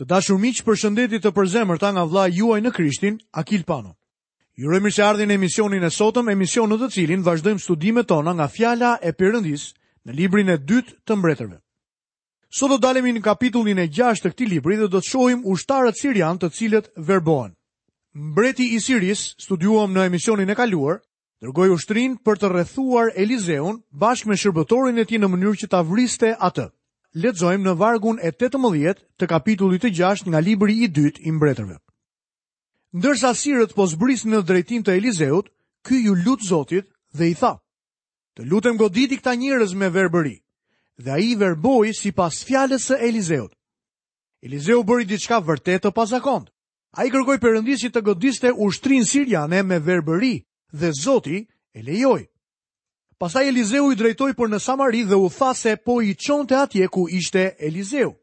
Të dashur miq, përshëndetje të përzemërta nga vllai juaj në Krishtin, Akil Pano. Ju uroj mirëseardhjen në emisionin e sotëm, emision në të cilin vazhdojmë studimet tona nga Fjala e Perëndisë në librin e dytë të Mbretërve. Sot do të ndalemi në kapitullin e 6 të këtij libri dhe do të shohim ushtarët sirianë të cilët verbohen. Mbreti i Sirisë, studiuam në emisionin e kaluar, Dërgoi ushtrinë për të rrethuar Elizeun bashkë me shërbëtorin e tij në mënyrë që ta vriste atë. Lexojmë në vargun e 18 të kapitullit të 6 nga libri i dytë i mbretërve. Ndërsa sirët po zbrisnin në drejtim të Elizeut, ky iu lut Zotit dhe i tha, të lutem goditi këta njerëz me verbëri, dhe ai i verboi sipas fjalës së Elizeut. Elizeu bëri diçka vërtet të pazakontë. Ai i kërkoi Perëndisë që të godiste ushtrinë siriane me verbëri dhe Zoti e lejoi. Pastaj Elizeu i drejtoi për në Samari dhe u tha se po i çonte atje ku ishte Elizeu.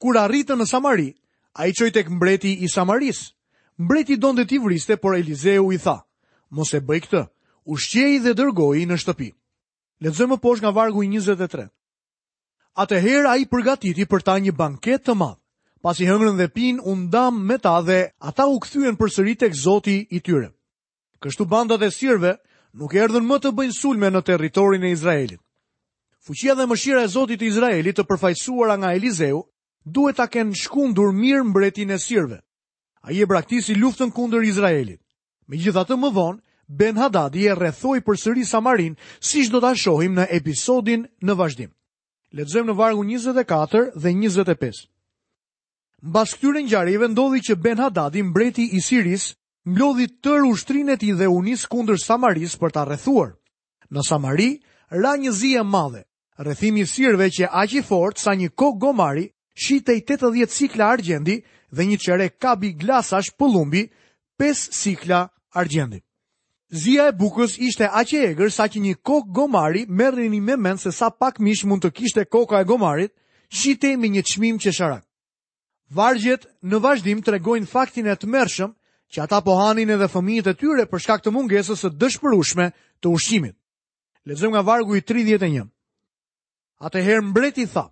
Kur arritën në Samari, ai i çoi tek mbreti i Samarisë. Mbreti donte t'i vriste, por Elizeu i tha, mos e bëj këtë, ushqeji dhe dërgoji në shtëpi. Lexojmë poshtë nga vargu i 23. Atëherë ai përgatiti për ta një banket të madh. Pasi hëngrën dhe pinë, u nda me ta dhe ata u kthyen përsëri tek Zoti i tyre. Kështu bandat e sirëve nuk erdhën më të bëjnë sulme në territorin e Izraelit. Fuqia dhe mëshira e Zotit të Izraelit të përfaqësuara nga Elizeu duhet ta kenë shkundur mirë mbretin e sirëve. Ai e braktisi luftën kundër Izraelit. Megjithatë më vonë, Ben-Hadadi e rrethoi përsëri Samarinë, siç do ta shohim në episodin në vazhdim. Lexojmë në vargun 24 dhe 25. Mbas këtyre ngjarjeve ndodhi që Ben-Hadadi, mbreti i Sirisë, mblodhi tërë ushtrinë e tij dhe u nis kundër Samarisë për ta rrethuar. Në Samari ra një zi e madhe, Rrethimi i sirëve qe aq i fortë sa një kokë gomari, shitej tetëdhjetë sikla argjendi dhe një çerek kabi glasash pëllumbi, pesë sikla argjendi. Zia e bukës ishte aq e egër saqë një kokë gomari merreni me mend se sa pak mish mund të kishte koka e gomarit, shitej me një çmim qesharak. Vargjet në vazhdim tregojnë faktin e tmerrshëm që ata po hanin edhe fëmijët e tyre për shkak të mungesës së dëshpërueshme të ushqimit. Lexojmë nga vargu i 31. Atëherë mbreti tha: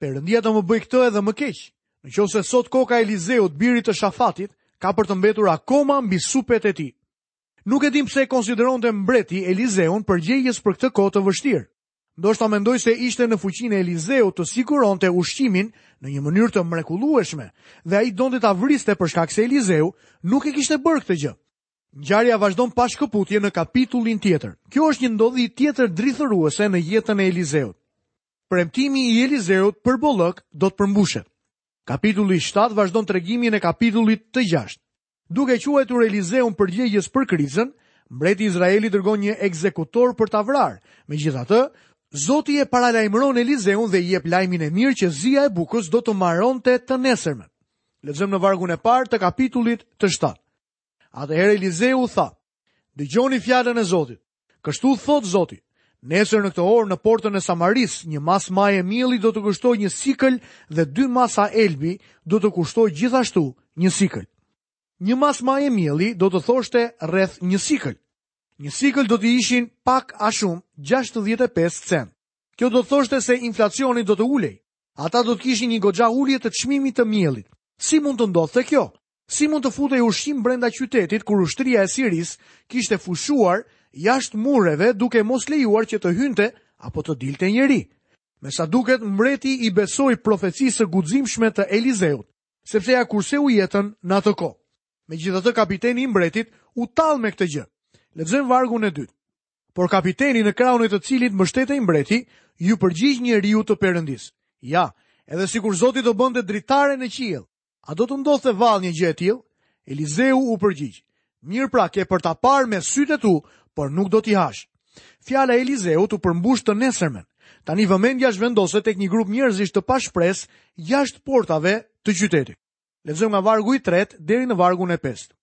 Perëndia të më bëjë këtë edhe më keq. Në qoftë se sot koka e Elizeut, birit të Shafatit, ka për të mbetur akoma mbi supet e tij. Nuk e dimë pse e konsideronte mbreti Elizeun përgjegjës për këtë kohë të vështirë. Ndoshta mendoi se ishte në fuqinë e Elizeut të siguronte ushqimin në një mënyrë të mrekullueshme dhe ai donte ta vriste për shkak se Elizeu nuk e kishte bërë këtë gjë. Ngjarja vazhdon pa shkëputje në kapitullin tjetër. Kjo është një ndodhi tjetër drithëruese në jetën e Elizeut. Premtimi i Elizeut për bollëk do të përmbushet. Kapitulli 7 vazhdon tregimin e kapitullit të 6. Duke quajtur Elizeun përgjegjës për krizën, mbreti i Izraelit dërgon një ekzekutor për ta vrarë. Megjithatë, Zoti e paralajmëron Elizeun dhe i jep lajmin e mirë që zia e bukës do të mbaronte të nesërmen. Lexojmë në vargun e parë të kapitullit të 7. Atëherë Elizeu tha, dëgjoni fjalën e Zotit. Kështu thotë Zoti, Nesër në këtë orë në portën e Samarisë, një masë maje mielli do të kushtojë një sikël dhe dy masa elbi do të kushtojë gjithashtu një sikël. Një masë maje mielli do të thoshte rreth një sikël. Një sikël do të ishin pak a shumë 65 cent. Kjo do të thoshte se inflacioni do të ulej. Ata do të kishin një goxha ulje të çmimit të miellit. Si mund të ndodhte kjo? Si mund të futej ushqim brenda qytetit kur ushtria e Sirisë kishte fushuar jashtë mureve duke mos lejuar që të hynte apo të dilte njeri? Me sa duket, mbreti i besoi profecisë së guximshme të Elizeut, sepse ia kurseu jetën në atë kohë. Megjithatë, kapiteni i mbretit u tall me këtë gjë. Lexojmë vargun e dytë. Por kapiteni në krahun e të cilit mbështetej mbreti, iu përgjigj njeriut të Perëndisë. Ja, edhe sikur Zoti të bënte dritare në qiell, A do të ndodhte vallë një gjë e tillë? Elizeu u përgjigj, Mirë pra ke për ta parë me sytë e tu, por nuk do t'i hash. Fjala e Elizeut u përmbush të nesërmen. Tani vëmendja zhvendoset tek një grup njerëzish të pashpresë jashtë portave të qytetit. Lexojmë nga vargu i tretë deri në vargun e pestë.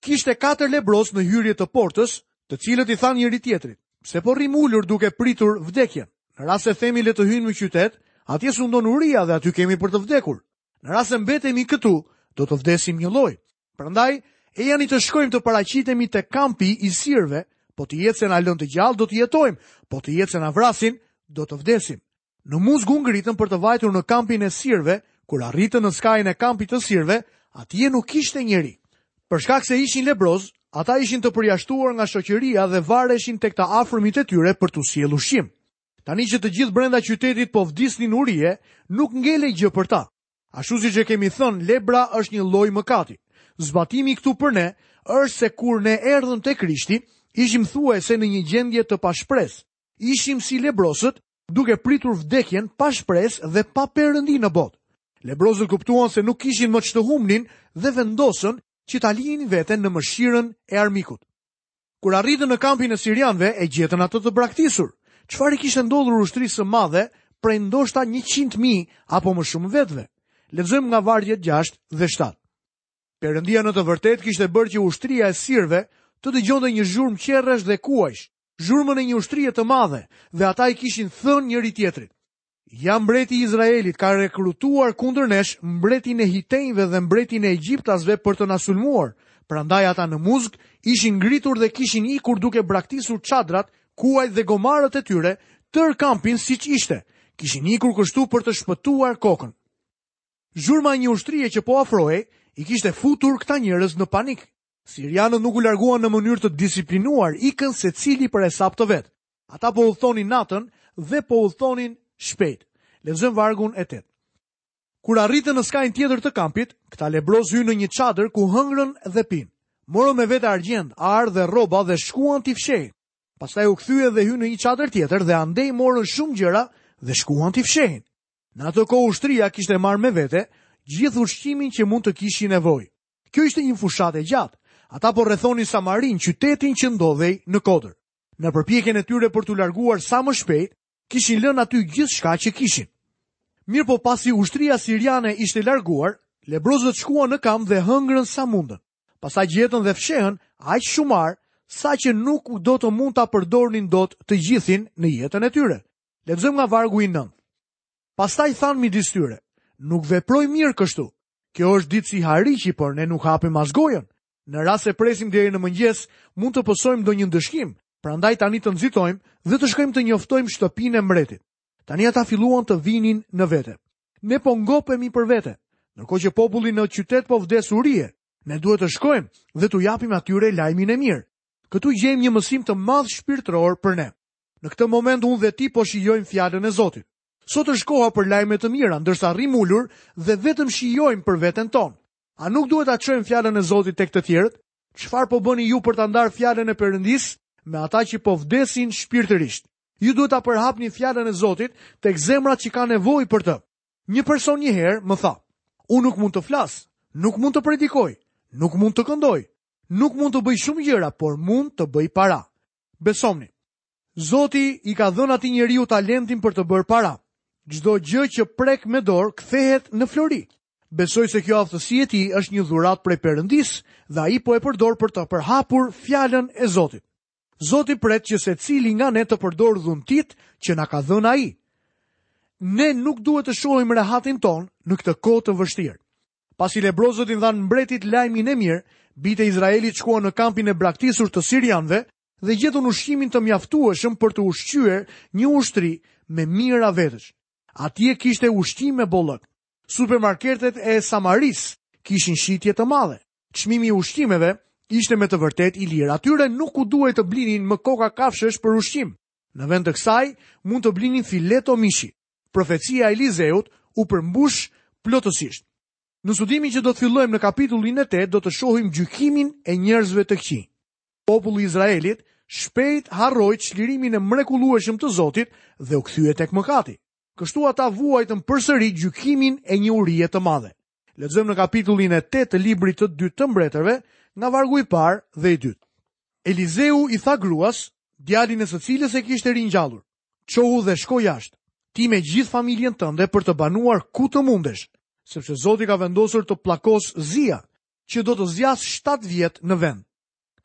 Kishte katër lebrosë në hyrje të portës, të cilët i thanë njëri-tjetrit, pse po rrimë ulur duke pritur vdekjen. Në rast se themi le të hyjmë në qytet, atje sundon uria dhe aty kemi për të vdekur. Në rast se mbetemi këtu, do të vdesim njëlloj. Prandaj, ejani të shkojmë të paraqitemi te kampi i sirëve, po të jetë se na lënë të gjallë do të jetojmë, po të jetë se na vrasin, do të vdesim. Në muzg u ngritën për të vajtur në kampin e sirëve, kur arritën në skajin e kampit të sirëve, atje nuk kishte njeri. Për shkak se ishin lebrozë, ata ishin të përjashtuar nga shoqëria dhe vareshin tek të afërmit e tyre për t'u sjellë ushqim. Tani që të gjithë brenda qytetit po vdisnin urie, nuk ngelej gjë për ta. Ashtu siç e kemi thënë, lebra është një lloj mëkati. Zbatimi këtu për ne është se kur ne erdhëm te Krishti, ishim thuajse në një gjendje të pashpresë. Ishim si lebrosët, duke pritur vdekjen pa shpresë dhe pa perëndi në botë. Lebrosët kuptuan se nuk kishin më ç'të humnin dhe vendosën që ta linin veten në mëshirën e armikut. Kur arritën në kampin e sirianëve, e gjetën atë të braktisur. Çfarë i kishte ndodhur ushtrisë së madhe, prej ndoshta 100.000 apo më shumë vetëve? Lexojmë nga vargjet 6 dhe 7. Perëndia në të vërtetë kishte bërë që ushtria e sirëve të dëgjonte një zhurmë qerresh dhe kuajsh, zhurmën e një ushtrie të madhe, dhe ata i kishin thënë njëri-tjetrit: Ja mbreti i Izraelit ka rekrutuar kundër nesh mbretin e Hitejve dhe mbretin e Egjiptasve për të na sulmuar. Prandaj ata në muzg ishin ngritur dhe kishin ikur duke braktisur çadrat, kuajt dhe gomarët e tyre, tërë kampin siç ishte. Kishin ikur kështu për të shpëtuar kokën. Zhurma e një ushtrie që po afrohej i kishte futur këta njerëz në panik. Sirianët nuk u larguan në mënyrë të disiplinuar, ikën secili për hesap të vet. Ata po udhëtonin natën dhe po udhëtonin shpejt. Lexojmë vargun e 8. Kur arritën në skajin tjetër të kampit, këta lebrozë hynë në një çadër ku hëngrën dhe pinë. Morën me vete argjend, ar dhe rroba dhe shkuan t'i fshehin. Pastaj u kthyen dhe hynë në një çadër tjetër dhe andej morën shumë gjëra dhe shkuan t'i fshehin. Në atë kohë ushtria kishte marrë me vete gjithë ushqimin që mund të kishin nevojë. Kjo ishte një fushatë e gjatë. Ata po rrethonin Samarinë, qytetin që ndodhej në kodër. Në përpjekjen e tyre për t'u larguar sa më shpejt, kishin lënë aty gjithçka që kishin. Mirëpo pasi ushtria siriane ishte larguar, lebrozët shkuan në kamp dhe hëngrën sa mundën. Pastaj gjetën dhe fshehën aq shumë ar saqë nuk do të mund ta përdornin dot të gjithin në jetën e tyre. Lexojmë nga vargu i 9. Pastaj thanë midis tyre, nuk veprojmë mirë kështu. Kjo është ditë sihariqi, por ne nuk hapim as gojën. Në rast se presim deri në mëngjes, mund të pësojmë ndonjë ndëshkim, prandaj tani të nxitojmë dhe të shkojmë të njoftojmë shtëpinë e mbretit. Tani ata filluan të vinin në vete. Ne po ngopemi për vete. Ndërkohë që populli në qytet po vdes urie, ne duhet të shkojmë dhe t'u japim atyre lajmin e mirë. Këtu gjejmë një mësim të madh shpirtëror për ne. Në këtë moment unë dhe ti po shijojmë fjalën e Zotit. Sot është koha për lajme të mira, ndërsa rrimë ulur dhe vetëm shijojmë për veten tonë. A nuk duhet ta çojmë fjalën e Zotit tek të tjerët? Çfarë po bëni ju për ta ndarë fjalën e Perëndisë me ata që po vdesin shpirtërisht? Ju duhet ta përhapni fjalën e Zotit tek zemrat që kanë nevojë për të. Një person një herë më tha: "Unë nuk mund të flas, nuk mund të predikoj, nuk mund të këndoj, nuk mund të bëj shumë gjëra, por mund të bëj para." Besomëni. Zoti i ka dhënë atij njeriu talentin për të bërë para. Çdo gjë që prek me dorë kthehet në flori. Besoj se kjo aftësi e tij është një dhuratë prej Perëndisë dhe ai po e përdor për të përhapur fjalën e Zotit. Zoti pret që secili nga ne të përdorë dhuntitë që na ka dhënë ai. Ne nuk duhet të shohim rehatinë tonë në këtë kohë të vështirë. Pasi lebrozët i dhanë mbretit lajmin e mirë, bijtë e Izraelit shkuan në kampin e braktisur të sirianëve dhe gjetën ushqim të mjaftueshëm për të ushqyer një ushtri me mijëra vetësh. Atje kishte ushqim me bollëk. Supermarketet e Samarisë kishin shitje të madhe. Çmimi i ushqimeve ishte me të vërtetë i lirë. Atyre nuk u duhej të blinin më koka kafshësh për ushqim. Në vend të kësaj, mund të blinin fileto mishi. profecia e Elizeut u përmbush plotësisht. Në studimin që do të fillojmë në kapitullin e 8 do të shohim gjykimin e njerëzve të këqij. Populli i Izraelit shpejt harroi çlirimin e mrekullueshëm të Zotit dhe u kthye tek mëkati. Kështu ata vuajtën përsëri gjykimin e një urie të madhe. Lexojmë në kapitullin e 8 të librit të dytë të mbretërve, nga vargu i parë dhe i dytë. Elizeu i tha gruas, djalin e së cilës e kishte ringjallur, çohu dhe shko jashtë, ti me gjithë familjen tënde për të banuar ku të mundesh, sepse Zoti ka vendosur të pllakosë zia, që do të zgjasë 7 vjet në vend.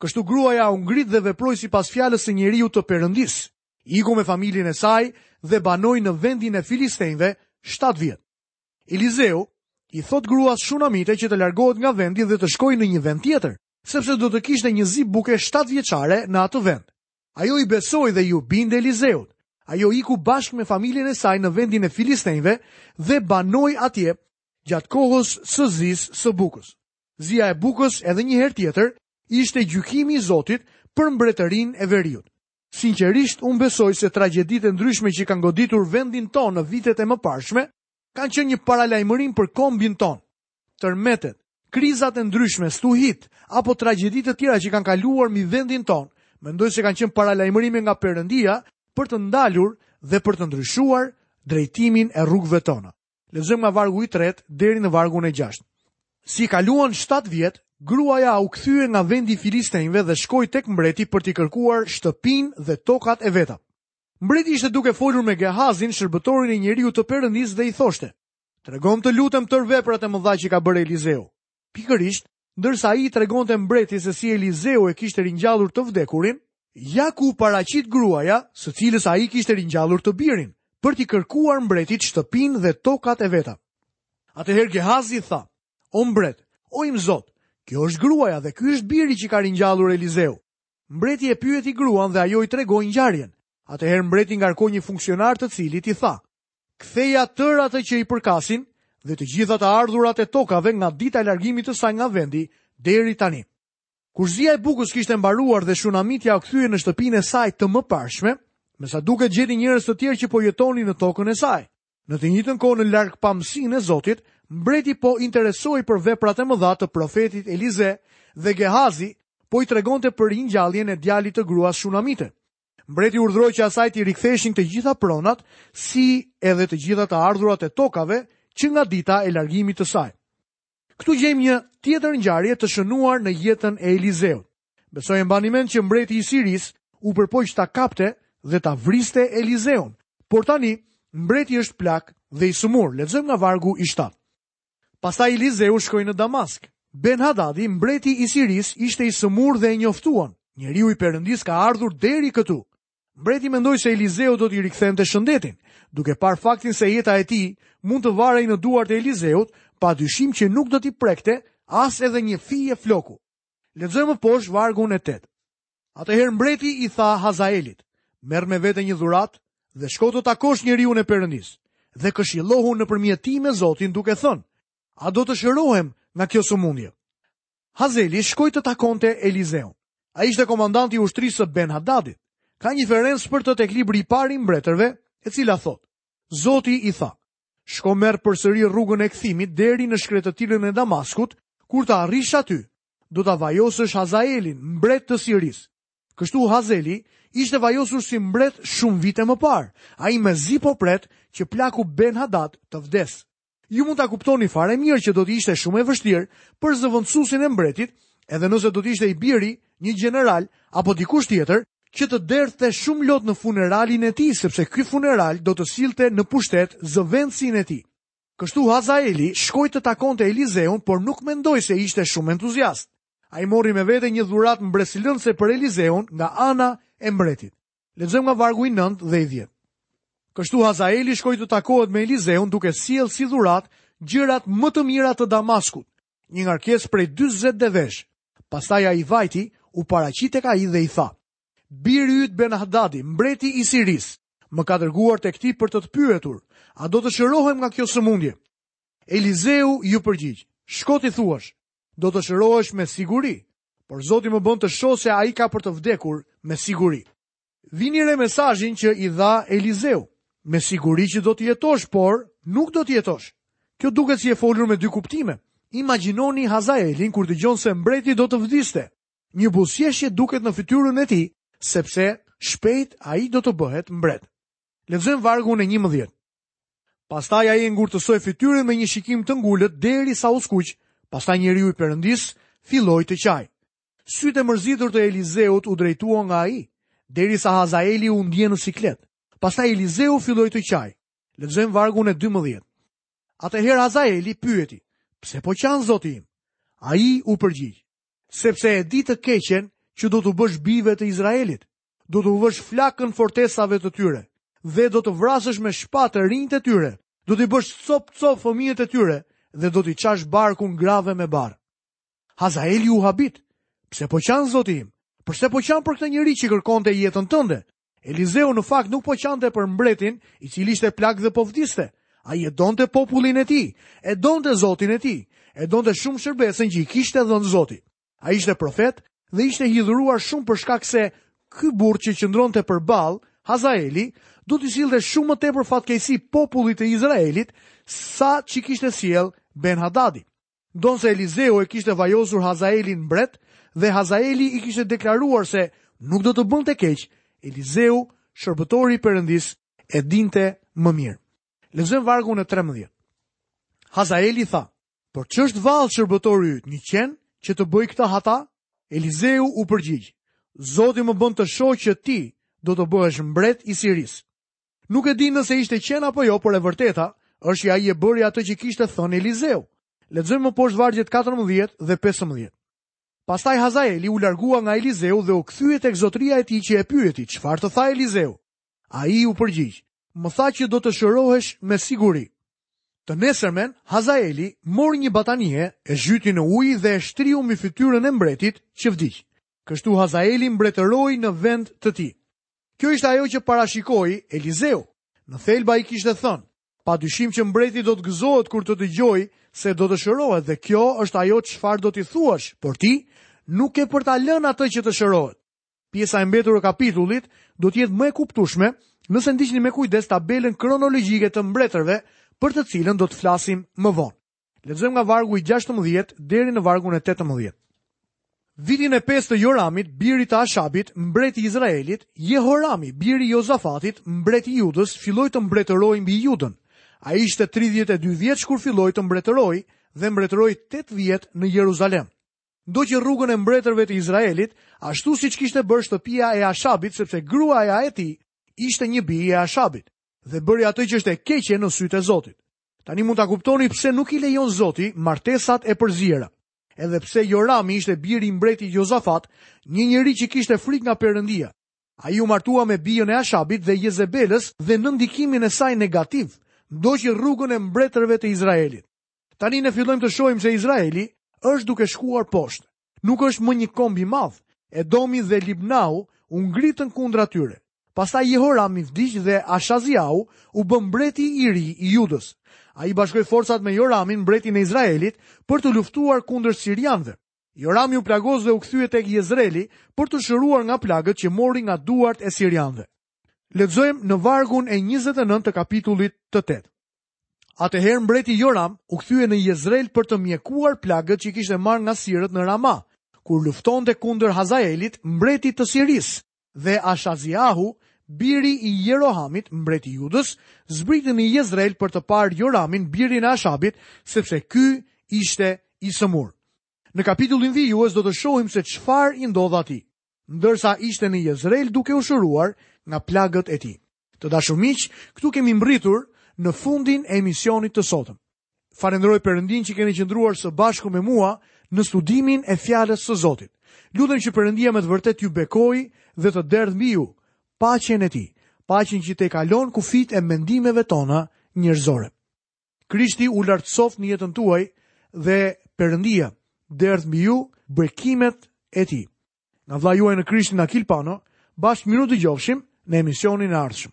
Kështu gruaja u ngrit dhe veproi sipas fjalës së njeriut të Perëndisë. Iku me familjen e saj dhe banoi në vendin e filistenjve 7 vjet. Elizeu i thotë gruas Shunamite që të largohet nga vendi dhe të shkojë në një vend tjetër, sepse do të kishte një zi buke 7 vjeçare në atë vend. Ajo i besoi dhe iu bind Elizeut. Ajo iku bashkë me familjen e saj në vendin e Filistenjve dhe banoi atje gjatë kohës së zisë së bukës. Zia e bukës edhe një herë tjetër ishte gjykimi i Zotit për mbretërinë e veriut. Sinqerisht, unë besoj se tragjeditë e ndryshme që kanë goditur vendin tonë në vitet e mëparshme, kanë qenë një paralajmërim për kombin tonë. Tërmetet, krizat e ndryshme, stuhitë, apo tragjedi të tjera që kanë kaluar mbi vendin tonë, mendoj se kanë qenë paralajmërime nga Perëndia për të ndalur dhe për të ndryshuar drejtimin e rrugëve tona. Lexojmë nga vargu i tretë deri në vargun e gjashtë. Si kaluan 7 vjet, gruaja u kthye nga vendi i filistenjve dhe shkoi tek mbreti për t'i kërkuar shtëpinë dhe tokat e veta. Mbreti ishte duke folur me Gehazin, shërbëtorin e njeriut të Perëndisë dhe i thoshte: "Tregomë të lutem tërë veprat e mëdha që ka bërë Elizeu. Pikërisht, ndërsa ai i tregonte mbretit se si Elizeu e kishte ringjallur të vdekurin, ja ku u paraqit gruaja, së cilës ai i kishte ringjallur të birin, për t'i kërkuar mbretit shtëpinë dhe tokat e veta. Atëherë Gehazi tha, O mbret, o im zot, kjo është gruaja dhe ky është biri që ka ringjallur Elizeu. Mbreti e pyeti gruan dhe ajo i tregoi ngjarjen. Atëherë mbreti ngarkoi një funksionar të cilit i tha, Ktheja tërë atë që i përkasin dhe të gjitha të ardhurat e tokave nga dita e largimit të saj nga vendi deri tani. Kur zia e bukës kishte mbaruar dhe shunamitja u kthye në shtëpinë e saj të mëparshme, me sa duket gjeti njerëz të tjerë që po jetonin në tokën e saj. Në të njëjtën kohë në largpamësinë e Zotit, mbreti po interesohej për veprat e mëdha të profetit Elize dhe Gehazi po i tregonte për ringjalljen e djalit të gruas shunamite. Mbreti urdhëroi që asaj t'i riktheheshin të gjitha pronat, si edhe të gjitha të ardhurat e tokave që nga dita e largimit të saj. Këtu gjejmë një tjetër ngjarje të shënuar në jetën e Elizeut. Besoj e mbani mend që mbreti i Sirisë u përpoq ta kapte dhe ta vriste Elizeun, por tani mbreti është plak dhe i sëmurë. Lexojmë nga vargu i 7. Pastaj Elizeu shkoi në Damask. Ben-Hadadi, mbreti i Sirisë, ishte i sëmurë dhe e njoftuan, Njeriu i Perëndisë ka ardhur deri këtu. Mbreti mendoi se Elizeu do t'i rikthente shëndetin, duke parë faktin se jeta e tij mund të varej në duart e Elizeut, pa dyshim që nuk do t'i prekte as edhe një fije floku. Lexojmë më poshtë vargun e tetë. Atëherë mbreti i tha Hazaelit, merr me vete një dhuratë dhe shko të takosh njeriun e Perëndisë dhe këshillohu nëpërmjet tij me Zotin duke thënë, a do të shërohem nga kjo sëmundje. Hazeli shkoi të takonte Elizeun. Ai ishte komandanti i ushtrisë së Ben Hadadit. Ka një referencë për të tek libri i parë i Mbretërve, e cila thotë, Zoti i tha, shko merr përsëri rrugën e kthimit deri në shkretëtirën e Damaskut, kur të arrish aty, Do ta vajosësh Hazaelin, mbret të Sirisë. Kështu Hazeli ishte vajosur si mbret shumë vite më parë. Ai mezi po pret që plaku Ben-Hadad të vdesë. Ju mund ta kuptoni fare mirë që do të ishte shumë e vështirë për zëvendësuesin e mbretit, edhe nëse do të ishte i biri, një gjeneral apo dikush tjetër, që të derdhte shumë lot në funeralin e tij, sepse ky funeral do të sillte në pushtet zëvendësin e tij. Kështu Hazaeli shkoi të takonte Elizeun, por nuk mendoj se ishte shumë entuziast. Ai mori me vete një dhuratë mbresëlënëse për Elizeun nga ana e mbretit. Lexojmë nga vargu i 9 dhe i 10. Kështu Hazaeli shkoi të takohet me Elizeun duke sjellë si dhuratë gjërat më të mira të Damaskut, një ngarkesë prej 40 devesh. Pastaj ai vajti, u paraqit tek ai dhe i tha: Biri yt Benhadadi, mbreti i Sirisë, më ka dërguar tek ti për të të pyetur, a do të shërohem nga kjo sëmundje? Elizeu iu përgjigj, Shko t'i thuash, do të shërohesh me siguri, por Zoti më bën të shoh se ai ka për të vdekur me siguri. Vini re mesazhin që i dha Elizeu. Me siguri që do të jetosh, por nuk do të jetosh. Kjo duket si e folur me dy kuptime. Imagjinoni Hazaelin kur dëgjon se mbreti do të vdiste. Një buzëqeshje duket në fytyrën e tij, sepse shpejt ai do të bëhet mbret. Lexojmë vargun e 11. Pastaj ai e ngurtësoi fytyrën me një shikim të ngulët derisa u skuq, pastaj njeriu i Perëndisë filloi të qajë. Sytë e mërzitur të Elizeut u drejtuan nga ai, derisa Hazaeli u ndje në siklet. Pastaj Elizeu filloi të qajë. Lexojmë vargun e 12. Atëherë Hazaeli pyeti, "Pse po qan zoti im?" Ai u përgjigj, Sepse e di të keqen që do t'u bësh bijve të Izraelit, do t'u vësh flakën fortesave të tyre, dhe do të vrasësh me shpatë të rinjtë e tyre, do t'i bësh copë-copë fëmijët e tyre dhe do t'u çash barkun grave me barrë. Hazaeli u habit, pse po qan zoti im, përse po qan për këtë njeri që kërkonte jetën tënde, Elizeu në fakt nuk po qante për mbretin, i cili ishte plak dhe po vdiste. Ai e donte popullin e tij, e donte Zotin e tij, e donte shumë shërbesën që i kishte dhënë Zoti. Ai ishte profet dhe ishte hidhuruar shumë për shkak se ky burrë që qëndronte përballë Hazaeli do t'i sillte shumë më tepër fatkeqësi popullit të Izraelit sa ç'i kishte sjellë Ben Hadadi. Ndonëse Elizeu e kishte vajosur Hazaelin mbret dhe Hazaeli i kishte deklaruar se nuk do të bënte keq, Elizeu, shërbëtori i Perëndisë, e dinte më mirë. Lexojmë vargun e 13. Hazaeli tha: "Por ç'është vallë shërbëtori yt, një qen që të bëjë këtë hata?" Elizeu u përgjigj: "Zoti më bën të shoh që ti do të bëhesh mbret i Sirisë." Nuk e di nëse ishte qen apo jo, por e vërteta është që ai e bëri atë që kishte thënë Elizeu. Lexojmë më poshtë vargjet 14 dhe 15. Pastaj Hazaeli u largua nga Elizeu dhe u kthye tek zotëria e tij që e pyeti, "Çfarë të tha Elizeu?" Ai u përgjigj, "Më tha që do të shërohesh me siguri." Të nesërmen, Hazaeli mori një batanie, e zhyti në ujë dhe e shtriu mbi fytyrën e mbretit që vdiq. Kështu Hazaeli mbretëroi në vend të tij. Kjo ishte ajo që parashikoi Elizeu. Në thelb ai kishte thënë, pa dyshim që mbreti do të gëzohet kur të dëgjojë se do të shërohet dhe kjo është ajo çfarë do t'i thuash, por ti nuk ke për ta lënë atë që të shërohet. Pjesa e mbetur e kapitullit do të jetë më e kuptueshme nëse ndiqni me kujdes tabelën kronologjike të mbretërve për të cilën do të flasim më vonë. Lexojmë nga vargu i 16 deri në vargun e 18. Vitin e 5 të Joramit, birit të Ashabit, mbret i Izraelit, Jehorami, biri i Jozafatit, mbret i Judës, filloi të mbretërojë mbi Judën. Ai ishte 32 vjeç kur filloi të mbretërojë dhe mbretëroi 8 vjet në Jeruzalem. Ndoqi rrugën e mbretërve të Izraelit, ashtu siç kishte bërë shtëpia e Ashabit, sepse gruaja e tij ishte një bijë e Ashabit dhe bëri atë që është e keqe në sytë e Zotit. Tani mund ta kuptoni pse nuk i lejon Zoti martesat e përziera. Edhe pse Jorami ishte biri i mbretit Jozafat, një njeri që kishte frikë nga Perëndia, ai u martua me bijën e Ashabit dhe Jezebelës dhe në ndikimin e saj negativ ndoqi rrugën e mbretërve të Izraelit. Tani ne fillojmë të shohim se Izraeli është duke shkuar poshtë. Nuk është më një komb i madh. Edomi dhe Libnau u ngritën kundër atyre. Pastaj Jehorami vdiq dhe Ashaziau u bë mbreti i ri i Judës. Ai bashkoi forcat me Joramin, mbretin e Izraelit, për të luftuar kundër sirianëve. Jorami u plagos dhe u kthye tek Jezreeli për t'u shëruar nga plagët që mori nga duart e sirianëve. Lexojmë në vargun e 29 të kapitullit të 8. Atëherë mbreti Joram u kthye në Jezreel për të mjekuar plagët që kishte marrë nga sirët në Rama, kur luftonte kundër Hazaelit, mbretit të Sirisë, dhe Ashaziahu, biri i Jerohamit, mbret i Judës, zbriti në Jezreel për të parë Joramin, birin e Ashabit, sepse ky ishte i sëmurë. Në kapitullin vijues do të shohim se çfarë i ndodh atij. ndërsa ishte në Jezreel duke u shëruar nga plagët e tij. Të dashur miq, këtu kemi mbërritur në fundin e emisionit të sotëm. Falënderoj Perëndinë që keni qëndruar së bashku me mua në studimin e fjalës së Zotit. Lutem që Perëndia me të vërtetë t'ju bekojë dhe të derdhë mbi ju paqen e tij, paqen që tejkalon kufijtë e mendimeve tona njerëzore. Krishti u lartësoftë në jetën tuaj dhe Perëndia derdhtë mbi ju bekimet e tij. Nga vëllai juaj në Krishtin Akil Pano, bashkë mirudëgjofshim në emisionin e ardhshëm.